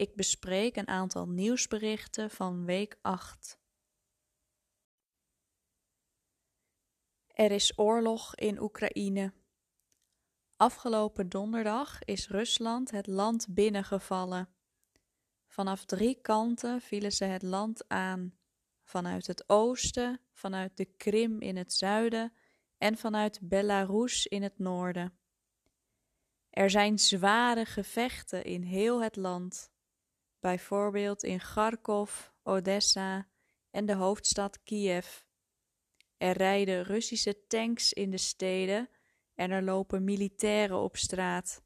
ik bespreek een aantal nieuwsberichten van week 8. Er is oorlog in Oekraïne. Afgelopen donderdag is Rusland het land binnengevallen. Vanaf drie kanten vielen ze het land aan: vanuit het oosten, vanuit de Krim in het zuiden en vanuit Belarus in het noorden. Er zijn zware gevechten in heel het land bijvoorbeeld in Kharkov, Odessa en de hoofdstad Kiev. Er rijden Russische tanks in de steden en er lopen militairen op straat.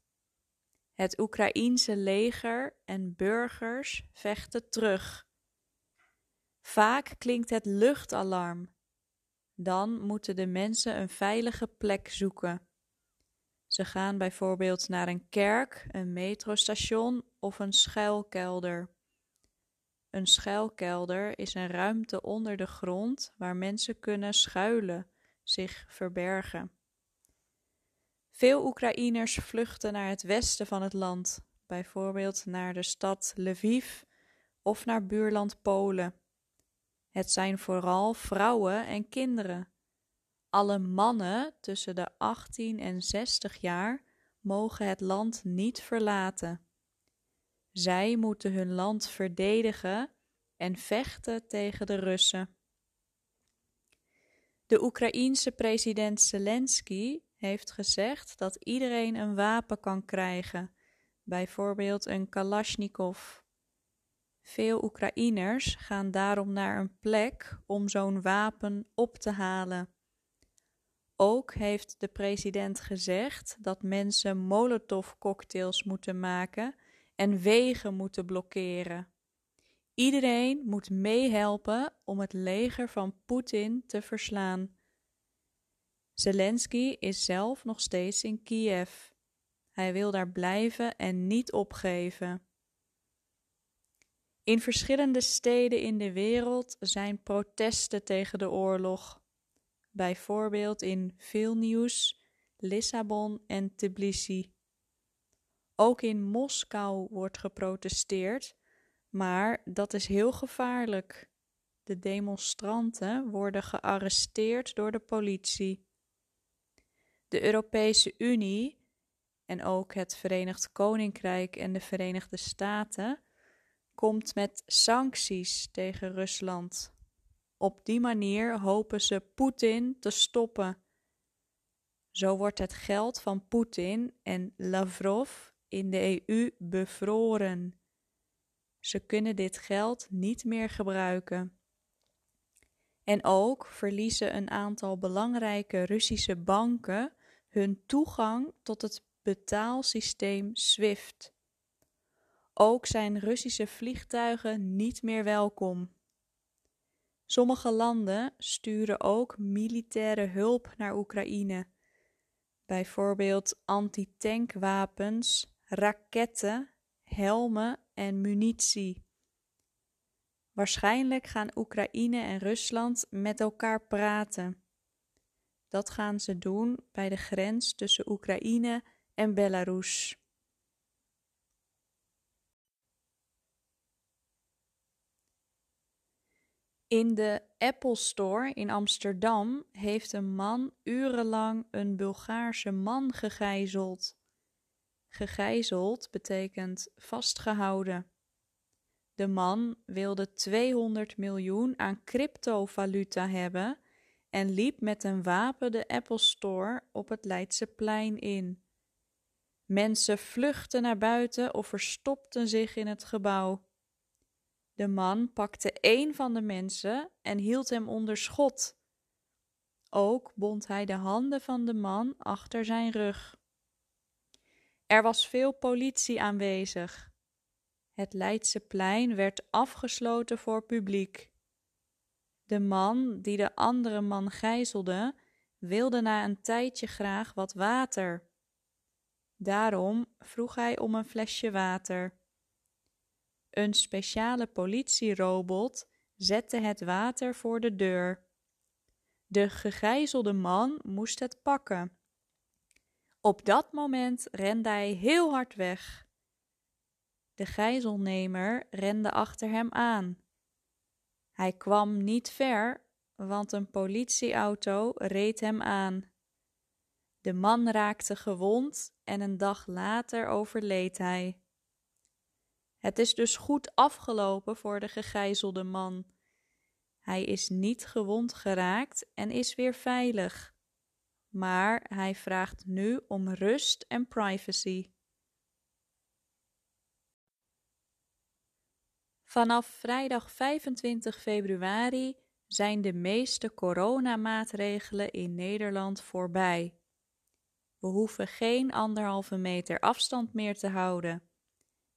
Het Oekraïense leger en burgers vechten terug. Vaak klinkt het luchtalarm. Dan moeten de mensen een veilige plek zoeken. Ze gaan bijvoorbeeld naar een kerk, een metrostation of een schuilkelder. Een schuilkelder is een ruimte onder de grond waar mensen kunnen schuilen, zich verbergen. Veel Oekraïners vluchten naar het westen van het land, bijvoorbeeld naar de stad Lviv of naar buurland Polen. Het zijn vooral vrouwen en kinderen. Alle mannen tussen de 18 en 60 jaar mogen het land niet verlaten. Zij moeten hun land verdedigen en vechten tegen de Russen. De Oekraïense president Zelensky heeft gezegd dat iedereen een wapen kan krijgen, bijvoorbeeld een Kalashnikov. Veel Oekraïners gaan daarom naar een plek om zo'n wapen op te halen. Ook heeft de president gezegd dat mensen molotovcocktails moeten maken en wegen moeten blokkeren. Iedereen moet meehelpen om het leger van Poetin te verslaan. Zelensky is zelf nog steeds in Kiev. Hij wil daar blijven en niet opgeven. In verschillende steden in de wereld zijn protesten tegen de oorlog bijvoorbeeld in Vilnius, Lissabon en Tbilisi. Ook in Moskou wordt geprotesteerd, maar dat is heel gevaarlijk. De demonstranten worden gearresteerd door de politie. De Europese Unie en ook het Verenigd Koninkrijk en de Verenigde Staten komt met sancties tegen Rusland. Op die manier hopen ze Poetin te stoppen. Zo wordt het geld van Poetin en Lavrov in de EU bevroren. Ze kunnen dit geld niet meer gebruiken. En ook verliezen een aantal belangrijke Russische banken hun toegang tot het betaalsysteem SWIFT. Ook zijn Russische vliegtuigen niet meer welkom. Sommige landen sturen ook militaire hulp naar Oekraïne, bijvoorbeeld antitankwapens, raketten, helmen en munitie. Waarschijnlijk gaan Oekraïne en Rusland met elkaar praten. Dat gaan ze doen bij de grens tussen Oekraïne en Belarus. In de Apple Store in Amsterdam heeft een man urenlang een Bulgaarse man gegijzeld. Gegijzeld betekent vastgehouden. De man wilde 200 miljoen aan cryptovaluta hebben en liep met een wapen de Apple Store op het Leidseplein in. Mensen vluchtten naar buiten of verstopten zich in het gebouw. De man pakte een van de mensen en hield hem onder schot. Ook bond hij de handen van de man achter zijn rug. Er was veel politie aanwezig. Het Leidseplein werd afgesloten voor publiek. De man die de andere man gijzelde, wilde na een tijdje graag wat water. Daarom vroeg hij om een flesje water. Een speciale politierobot zette het water voor de deur. De gegijzelde man moest het pakken. Op dat moment rende hij heel hard weg. De gijzelnemer rende achter hem aan. Hij kwam niet ver, want een politieauto reed hem aan. De man raakte gewond en een dag later overleed hij. Het is dus goed afgelopen voor de gegijzelde man. Hij is niet gewond geraakt en is weer veilig. Maar hij vraagt nu om rust en privacy. Vanaf vrijdag 25 februari zijn de meeste coronamaatregelen in Nederland voorbij. We hoeven geen anderhalve meter afstand meer te houden.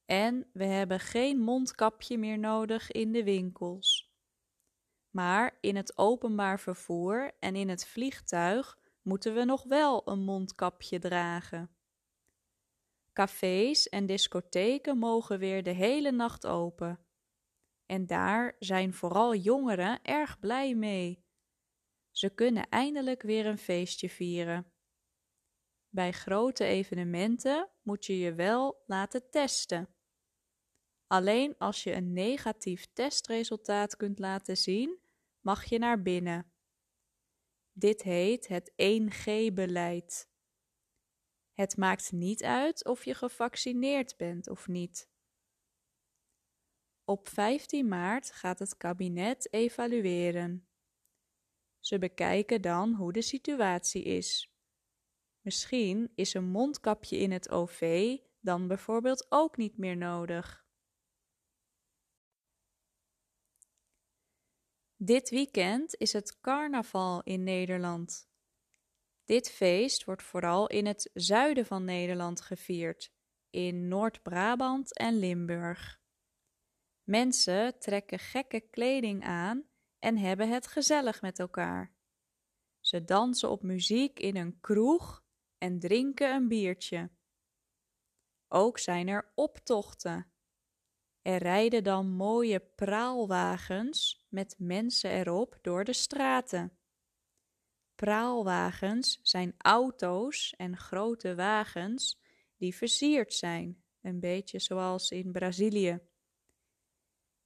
En we hebben geen mondkapje meer nodig in de winkels. Maar in het openbaar vervoer en in het vliegtuig moeten we nog wel een mondkapje dragen. Cafés en discotheken mogen weer de hele nacht open. En daar zijn vooral jongeren erg blij mee. Ze kunnen eindelijk weer een feestje vieren. Bij grote evenementen moet je je wel laten testen. Alleen als je een negatief testresultaat kunt laten zien, mag je naar binnen. Dit heet het 1G-beleid. Het maakt niet uit of je gevaccineerd bent of niet. Op 15 maart gaat het kabinet evalueren. Ze bekijken dan hoe de situatie is. Misschien is een mondkapje in het OV dan bijvoorbeeld ook niet meer nodig. Dit weekend is het carnaval in Nederland. Dit feest wordt vooral in het zuiden van Nederland gevierd, in Noord-Brabant en Limburg. Mensen trekken gekke kleding aan en hebben het gezellig met elkaar. Ze dansen op muziek in een kroeg en drinken een biertje. Ook zijn er optochten. Er rijden dan mooie praalwagens met mensen erop door de straten. Praalwagens zijn auto's en grote wagens die versierd zijn, een beetje zoals in Brazilië.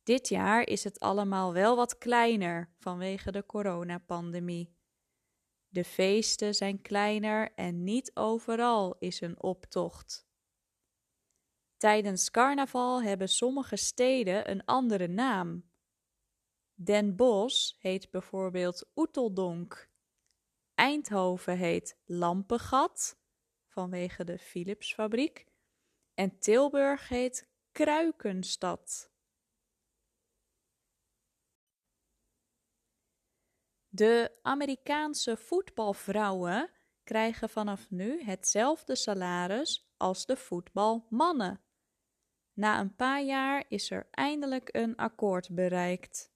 Dit jaar is het allemaal wel wat kleiner vanwege de coronapandemie. De feesten zijn kleiner en niet overal is een optocht. Tijdens carnaval hebben sommige steden een andere naam. Den Bosch heet bijvoorbeeld Oeteldonk. Eindhoven heet Lampengat vanwege de Philipsfabriek en Tilburg heet Kruikenstad. De Amerikaanse voetbalvrouwen krijgen vanaf nu hetzelfde salaris als de voetbalmannen. Na een paar jaar is er eindelijk een akkoord bereikt.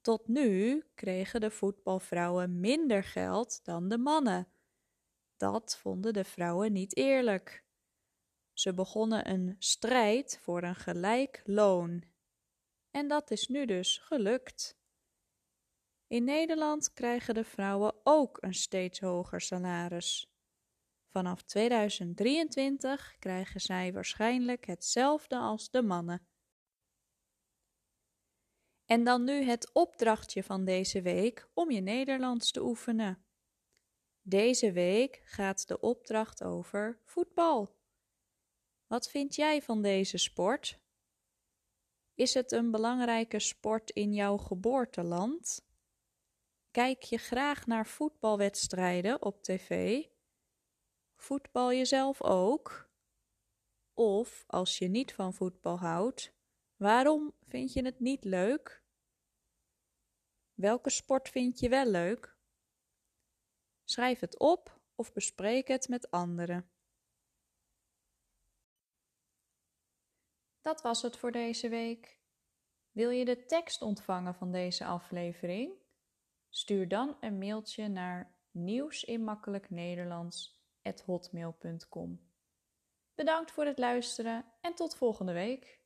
Tot nu kregen de voetbalvrouwen minder geld dan de mannen. Dat vonden de vrouwen niet eerlijk. Ze begonnen een strijd voor een gelijk loon. En dat is nu dus gelukt. In Nederland krijgen de vrouwen ook een steeds hoger salaris. Vanaf 2023 krijgen zij waarschijnlijk hetzelfde als de mannen. En dan nu het opdrachtje van deze week om je Nederlands te oefenen. Deze week gaat de opdracht over voetbal. Wat vind jij van deze sport? Is het een belangrijke sport in jouw geboorteland? Kijk je graag naar voetbalwedstrijden op tv? Voetbal je zelf ook? Of als je niet van voetbal houdt, waarom vind je het niet leuk? Welke sport vind je wel leuk? Schrijf het op of bespreek het met anderen. Dat was het voor deze week. Wil je de tekst ontvangen van deze aflevering? Stuur dan een mailtje naar nieuwsinmakkelijknederlands.hotmail.com Bedankt voor het luisteren en tot volgende week.